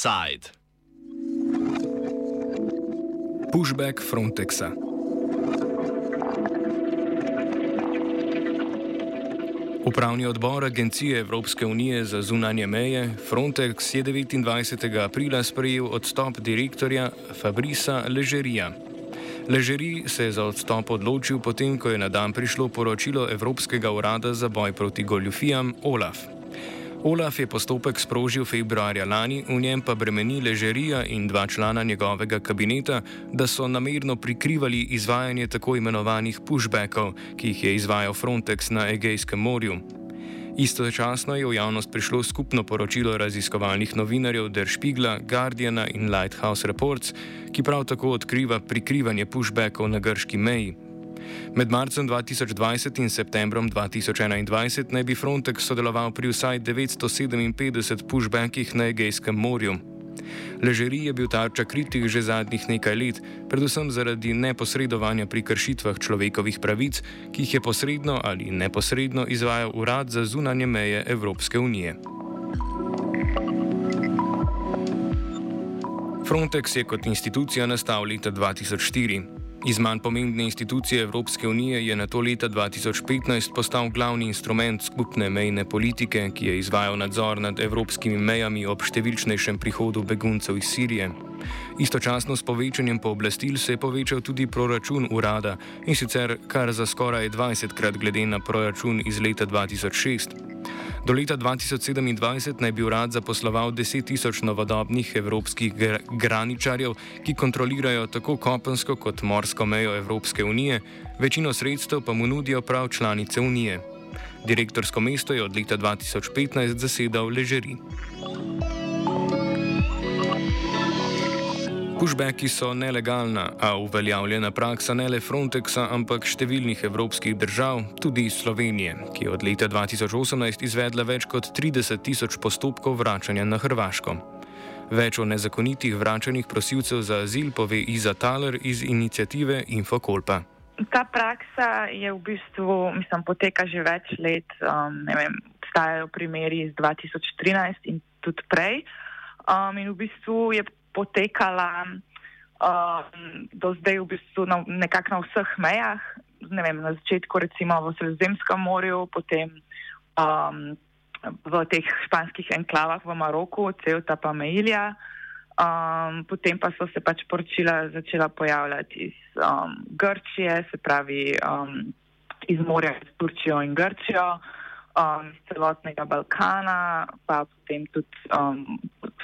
Offside. Pushback Frontexa. Upravni odbor Agencije Evropske unije za zunanje meje Frontex je 29. aprila sprejel odstop direktorja Fabrisa Ležerija. Ležeri se je za odstop odločil potem, ko je na dan prišlo poročilo Evropskega urada za boj proti goljufijam OLAF. Olaf je postopek sprožil februarja lani, v njem pa bremeni ležerija in dva člana njegovega kabineta, da so namerno prikrivali izvajanje tako imenovanih pushbackov, ki jih je izvajal Frontex na Egejskem morju. Istočasno je v javnost prišlo skupno poročilo raziskovalnih novinarjev Der Spiegla, Guardiana in Lighthouse Reports, ki prav tako odkriva prikrivanje pushbackov na grški meji. Med marcem 2020 in septembrom 2021 naj bi Frontex sodeloval pri vsaj 957 pushbackih na Egejskem morju. Ležeri je bil tarča kritik že zadnjih nekaj let, predvsem zaradi neposredovanja pri kršitvah človekovih pravic, ki jih je posredno ali neposredno izvajal Urad za zunanje meje Evropske unije. Frontex je kot institucija nastal leta 2004. Iz manj pomembne institucije Evropske unije je na to leta 2015 postal glavni instrument skupne mejne politike, ki je izvajal nadzor nad evropskimi mejami ob številčnejšem prihodu beguncev iz Sirije. Istočasno s povečanjem pooblastil se je povečal tudi proračun urada in sicer kar za skoraj 20 krat glede na proračun iz leta 2006. Do leta 2027 naj bi urad zaposloval 10 tisoč novodobnih evropskih gr graničarjev, ki kontrolirajo tako kopensko kot morsko mejo Evropske unije, večino sredstev pa mu nudijo prav članice unije. Direktorsko mesto je od leta 2015 zasedal Ležeri. Pushbacki so nelegalna, a uveljavljena praksa ne le Frontexa, ampak številnih evropskih držav, tudi Slovenije, ki je od leta 2018 izvedla več kot 30 tisoč postopkov vračanja na Hrvaško. Več o nezakonitih vračanjih prosilcev za azil pove Iza Taler iz inicijative Infokolpa. Ta praksa je v bistvu, mislim, poteka že več let. Um, vem, obstajajo primeri iz 2013 in tudi prej. Um, in v bistvu je potekala um, do zdaj v bistvu na, nekako na vseh mejah, ne vem, na začetku recimo v Sredozemskem morju, potem um, v teh španskih enklavah v Maroku, Ceuta pa Meilija, um, potem pa so se pač poročila začela pojavljati iz um, Grčije, se pravi um, iz morja s Turčijo in Grčijo um, celotnega Balkana, pa potem tudi um,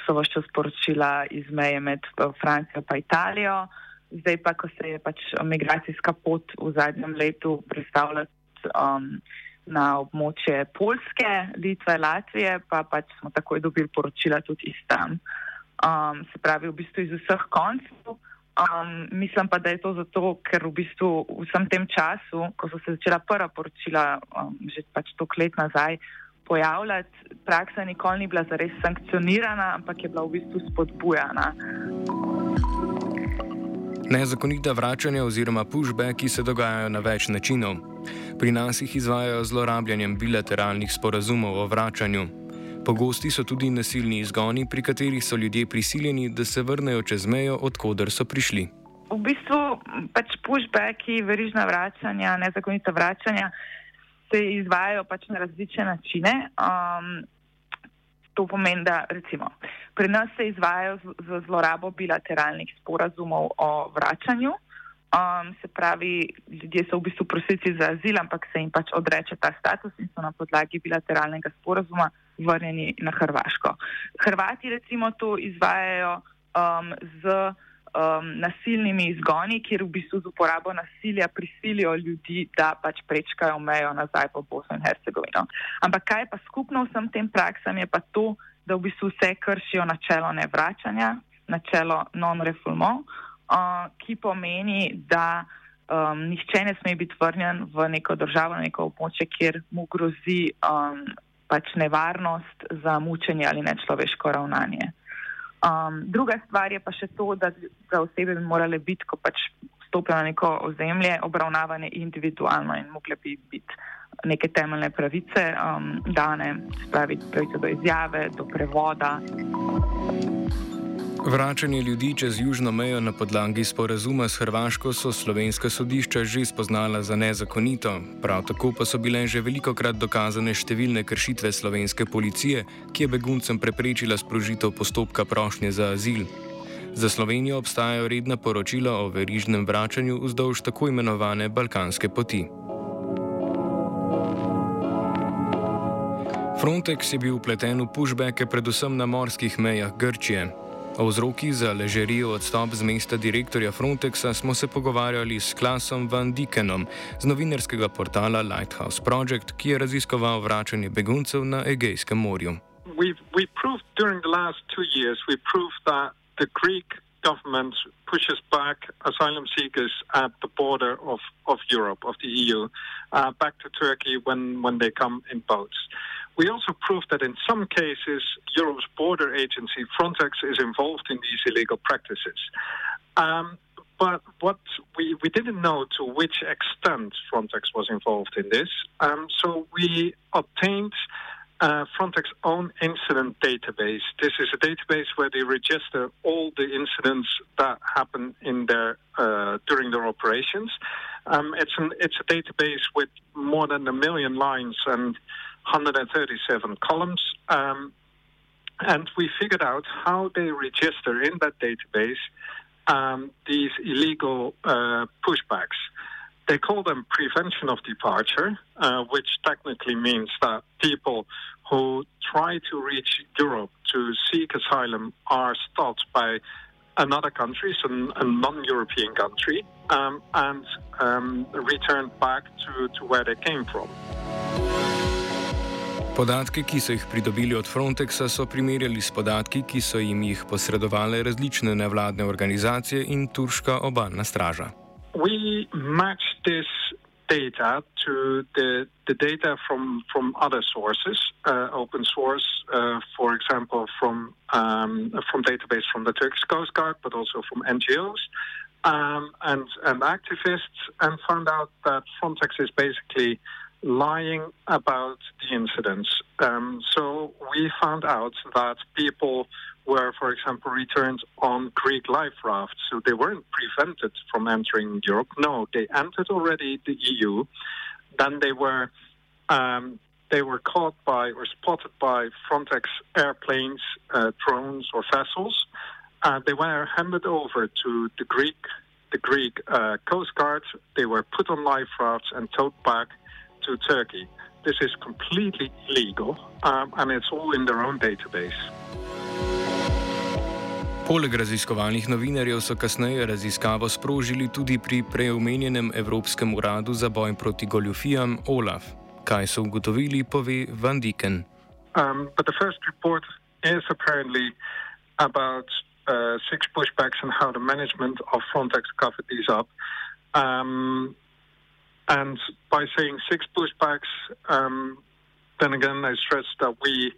so vse čas poročila iz meje med uh, Francijo in Italijo. Zdaj pa, ko se je pač migracijska pot v zadnjem letu predstavljala um, na območje Polske, Litve, Latvije, pa pač smo takoj dobili poročila tudi iz tam. Um, se pravi, v bistvu iz vseh koncev. Um, mislim pa, da je to zato, ker v bistvu v vsem tem času, ko so se začela prva poročila, um, že pač tok let nazaj, pojavljati, praksa nikoli ni bila zares sankcionirana, ampak je bila v bistvu spodbujana. Nezakonita vračanja oziroma pushbacki se dogajajo na več načinov. Pri nas jih izvajajo zlorabljanjem bilateralnih sporazumov o vračanju. Pogosti so tudi nasilni izgoni, pri katerih so ljudje prisiljeni, da se vrnejo čez mejo, odkuder so prišli. V bistvu pač pushbacki, verižna vračanja, nezakonita vračanja se izvajajo pač na različne načine. Um, to pomeni, da recimo pri nas se izvajajo z, z zlorabo bilateralnih sporazumov o vračanju. Um, se pravi, ljudje so v bistvu prosilci za azil, ampak se jim pač odreče ta status in so na podlagi bilateralnega sporazuma vrnjeni na Hrvaško. Hrvati recimo to izvajajo um, z um, nasilnimi izgoni, kjer v bistvu z uporabo nasilja prisilijo ljudi, da pač prečkajo mejo nazaj po Bosno in Hercegovino. Ampak kaj je pa skupno vsem tem praksam, je pa to, da v bistvu vse kršijo načelo nevračanja, načelo non-refoulement ki pomeni, da um, nihče ne sme biti vrnjen v neko državo, na neko območje, kjer mu grozi um, pač nevarnost za mučenje ali nečloveško ravnanje. Um, druga stvar je pa še to, da za osebe bi morale biti, ko pač stopijo na neko ozemlje, obravnavane individualno in mogle bi biti neke temeljne pravice um, dane, spravi pravico do izjave, do prevoda. Vračanje ljudi čez južno mejo na podlagi sporazuma s Hrvaško so slovenska sodišča že spoznala za nezakonito. Prav tako pa so bile že veliko krat dokazane številne kršitve slovenske policije, ki je beguncem preprečila sprožitev postopka prošnje za azil. Za Slovenijo obstajajo redna poročila o verižnem vračanju vzdolž tako imenovane balkanske poti. Frontex je bil upleten v pushbacke predvsem na morskih mejah Grčije. O vzrokih za ležerijo odstop z mesta direktorja Frontexa smo se pogovarjali s Klasom Van Dikenom z novinarskega portala Lighthouse Project, ki je raziskoval vračanje beguncev na Egejskem morju. We've, we've proved during the last two years, we proved that the Greek government pushes back asylum seekers at the border of, of Europe, of the EU, uh, back to Turkey when, when they come in boats. We also proved that in some cases, Europe's border agency, Frontex, is involved in these illegal practices. Um, but what we, we didn't know to which extent Frontex was involved in this. Um, so we obtained uh, Frontex own incident database. This is a database where they register all the incidents that happen in their uh, during their operations. Um, it's an it's a database with more than a million lines and 137 columns. Um, and we figured out how they register in that database um, these illegal uh, pushbacks. They call them prevention of departure, uh, which technically means that people who try to reach Europe to seek asylum are stopped by another country, so a non European country, um, and um, returned back to, to where they came from. Podatke, ki so jih pridobili od Frontexa, so primerjali s podatki, ki so jim jih posredovale različne nevladne organizacije in turška obalna straža. We matched this data to the, the data from, from other sources, uh, open source, uh, for example, from, um, from database from the Turkish Coast Guard, but also from NGOs um, and, and activists, and found out that Frontex is basically lying about the incidents. Um, so we found out that people were, for example, returned on Greek life rafts. So they weren't prevented from entering Europe. No, they entered already the EU. Then they were um, they were caught by or spotted by Frontex airplanes, uh, drones, or vessels. Uh, they were handed over to the Greek the Greek uh, Coast Guard. They were put on life rafts and towed back to Turkey. This is completely illegal um, and it's all in their own database. Poleg raziskovalnih novinarjev so kasneje raziskavo sprožili tudi pri preomenjenem Evropskem uradu za boj proti goljufijam OLAF. Kaj so ugotovili, pove Van Diken. Um, but the first report is apparently about uh, six pushbacks and how the management of Frontex covered these up. Um, And by saying six pushbacks, um, then again, I stress that we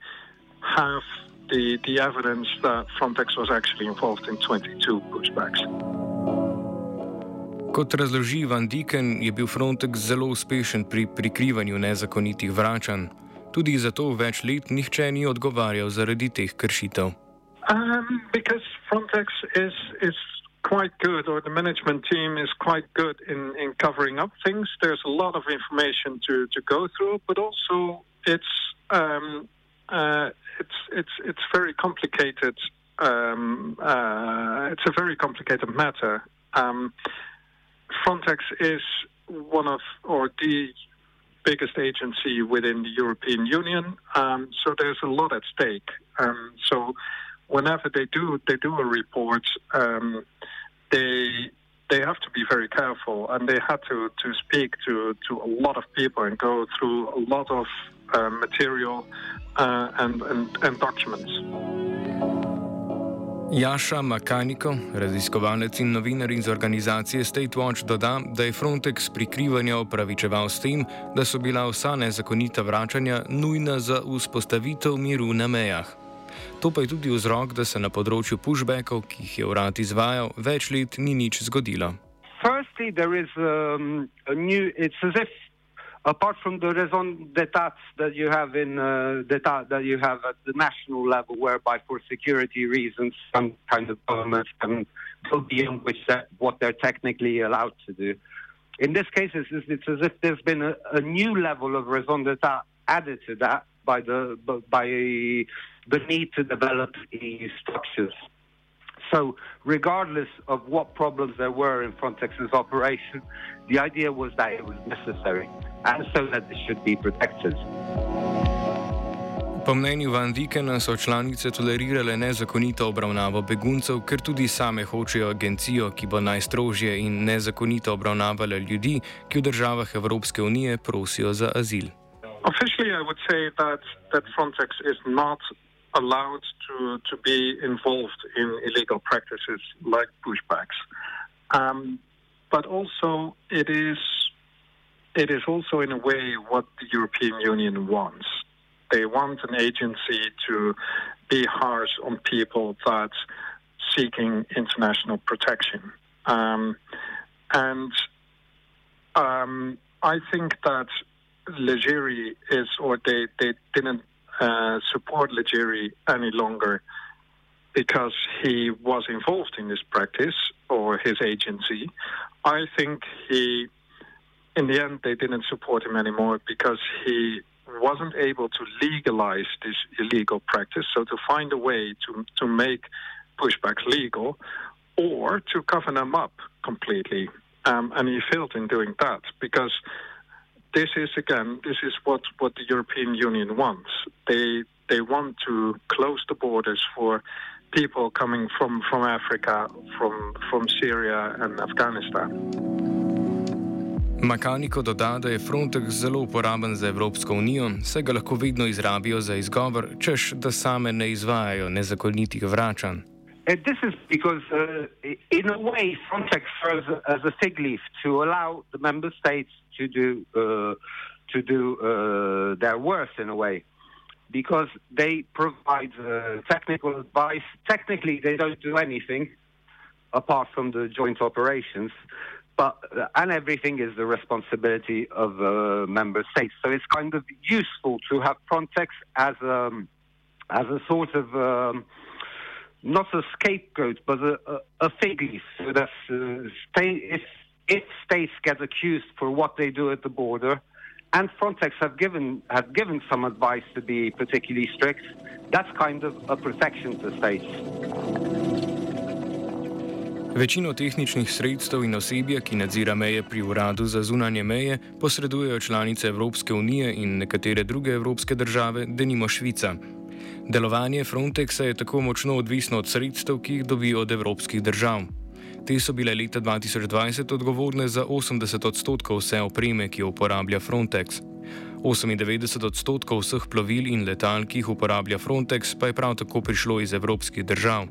have the, the evidence that Frontex was actually involved in 22 pushbacks. Kot razloži Van Diken, je bil Frontex zelo uspešen pri prikrivanju nezakonitih vračanj. Tudi zato več let nihče ni odgovarjal zaradi teh kršitev. Um, quite good, or the management team is quite good in, in covering up things. There's a lot of information to, to go through, but also it's um, uh, it's it's it's very complicated. Um, uh, it's a very complicated matter. Um, Frontex is one of or the biggest agency within the European Union, um, so there's a lot at stake. Um, so whenever they do they do a report, um, they they have to be very careful, and they had to to speak to to a lot of people and go through a lot of uh, material uh, and, and and documents. Jaša Makaniko, raziskovalec in novinar iz organizacije State Watch, doda, da je Frontex prikrivanja opravičeval s tem, da so bila vsa nezakonita vračanja nujna za vzpostavitev miru na mejah. To pa je tudi vzrok, da se na področju pushbackov, ki jih je urad izvajal, več let ni nič zgodilo. Firstly, there is um, a new, it's as if apart from the raison d'etat that you have in uh, that you have at the national level, whereby for security reasons some kind of government can go beyond which that, what they're technically allowed to do. In this case, it's, it's as if there's been a, a, new level of raison d'etat added to that by the by the need to develop EU structures. So, regardless of what problems there were in Frontex's operation, the idea was that it was necessary and so that it should be protected. Po mnenju Van Dikena so članice tolerirale nezakonito obravnavo beguncev, ker tudi same hočejo agencijo, ki bo najstrožje in nezakonito obravnavala ljudi, ki v državah Evropske unije prosijo za azil. Officially, I would say that, that Frontex is not allowed to, to be involved in illegal practices like pushbacks. Um, but also, it is, it is also, in a way, what the European Union wants. They want an agency to be harsh on people that seeking international protection. Um, and um, I think that Legeri is, or they, they didn't uh, support Legeri any longer because he was involved in this practice or his agency. I think he, in the end, they didn't support him anymore because he wasn't able to legalize this illegal practice. So to find a way to to make pushbacks legal, or to cover them up completely, um, and he failed in doing that because this is again this is what, what the European Union wants. They they want to close the borders for people coming from, from Africa, from, from Syria and Afghanistan. Makaniko doda, da je Frontex zelo uporaben za Evropsko unijo, saj ga lahko vedno izrabijo za izgovor, češ da same ne izvajajo nezakonitih vračanj. And this is because, uh, in a way, Frontex serves as a fig leaf to allow the member states to do uh, to do uh, their worst in a way, because they provide uh, technical advice. Technically, they don't do anything apart from the joint operations, but uh, and everything is the responsibility of uh, member states. So it's kind of useful to have Frontex as um, as a sort of um, not a scapegoat, but a, a, a fig leaf. So that uh, if, if states get accused for what they do at the border, and Frontex have given have given some advice to be particularly strict, that's kind of a protection to states. Večino tehničnih sredstev in osebja, ki nadzira meje pri uradu za zunanje meje, posredujejo članice Evropske unije in nekatere druge evropske države, denimo Švica. Delovanje Frontexa je tako močno odvisno od sredstev, ki jih dobi od evropskih držav. Te so bile leta 2020 odgovorne za 80 odstotkov vse opreme, ki jo uporablja Frontex. 98 odstotkov vseh plovil in letal, ki jih uporablja Frontex, pa je prav tako prišlo iz evropskih držav.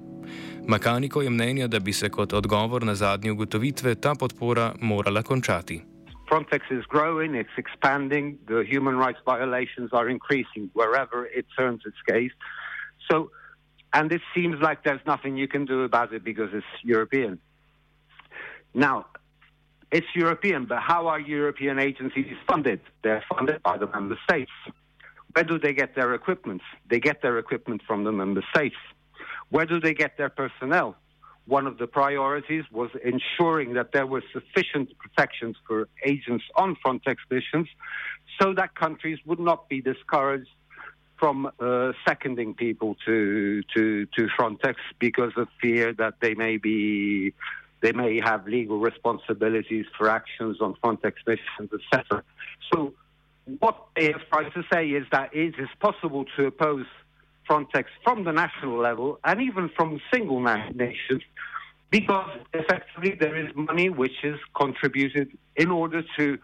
Makaniko je mnenja, da bi se kot odgovor na zadnje ugotovitve ta podpora morala končati. Frontex is growing, it's expanding, the human rights violations are increasing wherever it turns its gaze. So, and it seems like there's nothing you can do about it because it's European. Now, it's European, but how are European agencies funded? They're funded by the member states. Where do they get their equipment? They get their equipment from the member states. Where do they get their personnel? One of the priorities was ensuring that there were sufficient protections for agents on Frontex missions so that countries would not be discouraged from uh, seconding people to, to, to Frontex because of fear that they may be they may have legal responsibilities for actions on Frontex missions, etc. So what they have tried to say is that it is possible to oppose Frontex from the national level and even from single nations because effectively there is money which is contributed in order to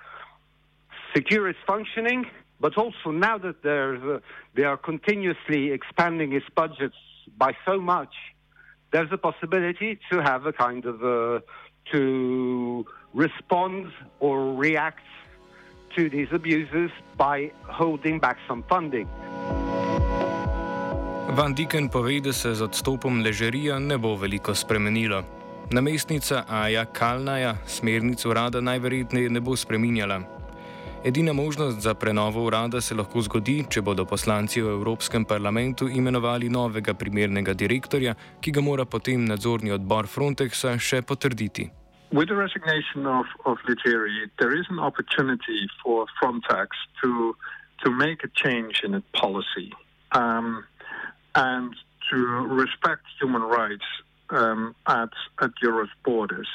secure its functioning, but also now that uh, they are continuously expanding its budgets by so much, there's a possibility to have a kind of uh, to respond or react to these abuses by holding back some funding. Van Diken pove, da se z odstopom ležerija ne bo veliko spremenilo. Namestnica Aja Kalnaja smernic urada najverjetneje ne bo spreminjala. Edina možnost za prenovo urada se lahko zgodi, če bodo poslanci v Evropskem parlamentu imenovali novega primernega direktorja, ki ga mora potem nadzorni odbor Frontexa še potrditi. With the resignation of, of Ligeri, there is an opportunity for Frontex to to make a change in its policy um, and to respect human rights um, at at Europe's borders.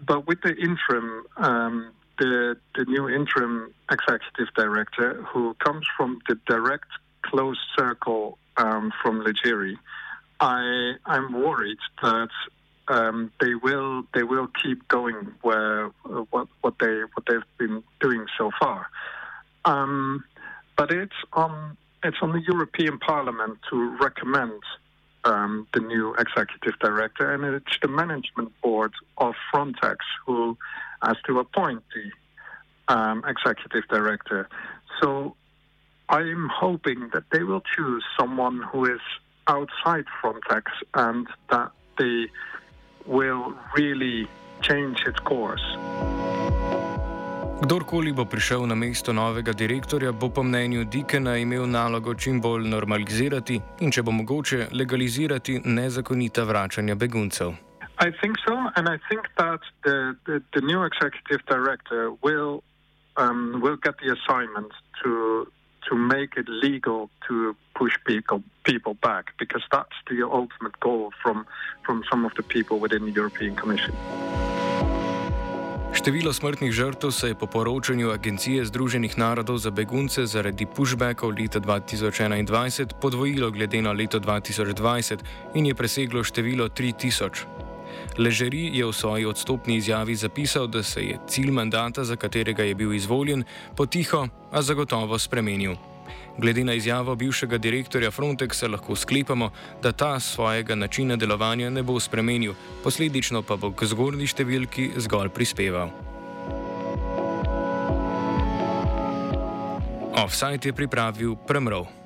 But with the interim, um, the the new interim executive director, who comes from the direct close circle um, from Ligeri, I I'm worried that um, they will they will keep going where uh, what what they what they've been doing so far. Um, but it's on it's on the European Parliament to recommend um, the new executive director, and it's the management board of Frontex who has to appoint the um, executive director. So I'm hoping that they will choose someone who is outside Frontex and that they will really change its course. Kdorkoli bo prišel na mesto novega direktorja, bo po mnenju Dikena imel nalogo čim bolj normalizirati in, če bo mogoče, legalizirati nezakonita vračanja beguncev. I think so, and I think that the, the, the new executive director will um, will get the assignment to to make it legal to push people people back because that's the ultimate goal from from some of the people within the European Commission. Število smrtnih žrtev se je po poročanju Agencije Združenih narodov za begunce zaradi pushbackov leta 2021 podvojilo glede na leto 2020 in je preseglo število 3000. Ležeri je v svoji odstopni izjavi zapisal, da se je cilj mandata, za katerega je bil izvoljen, potiho, a zagotovo spremenil. Glede na izjavo bivšega direktorja Frontexa lahko sklepamo, da ta svojega načina delovanja ne bo spremenil, posledično pa bo k zgornji številki zgolj prispeval. Offside je pripravil Premrov.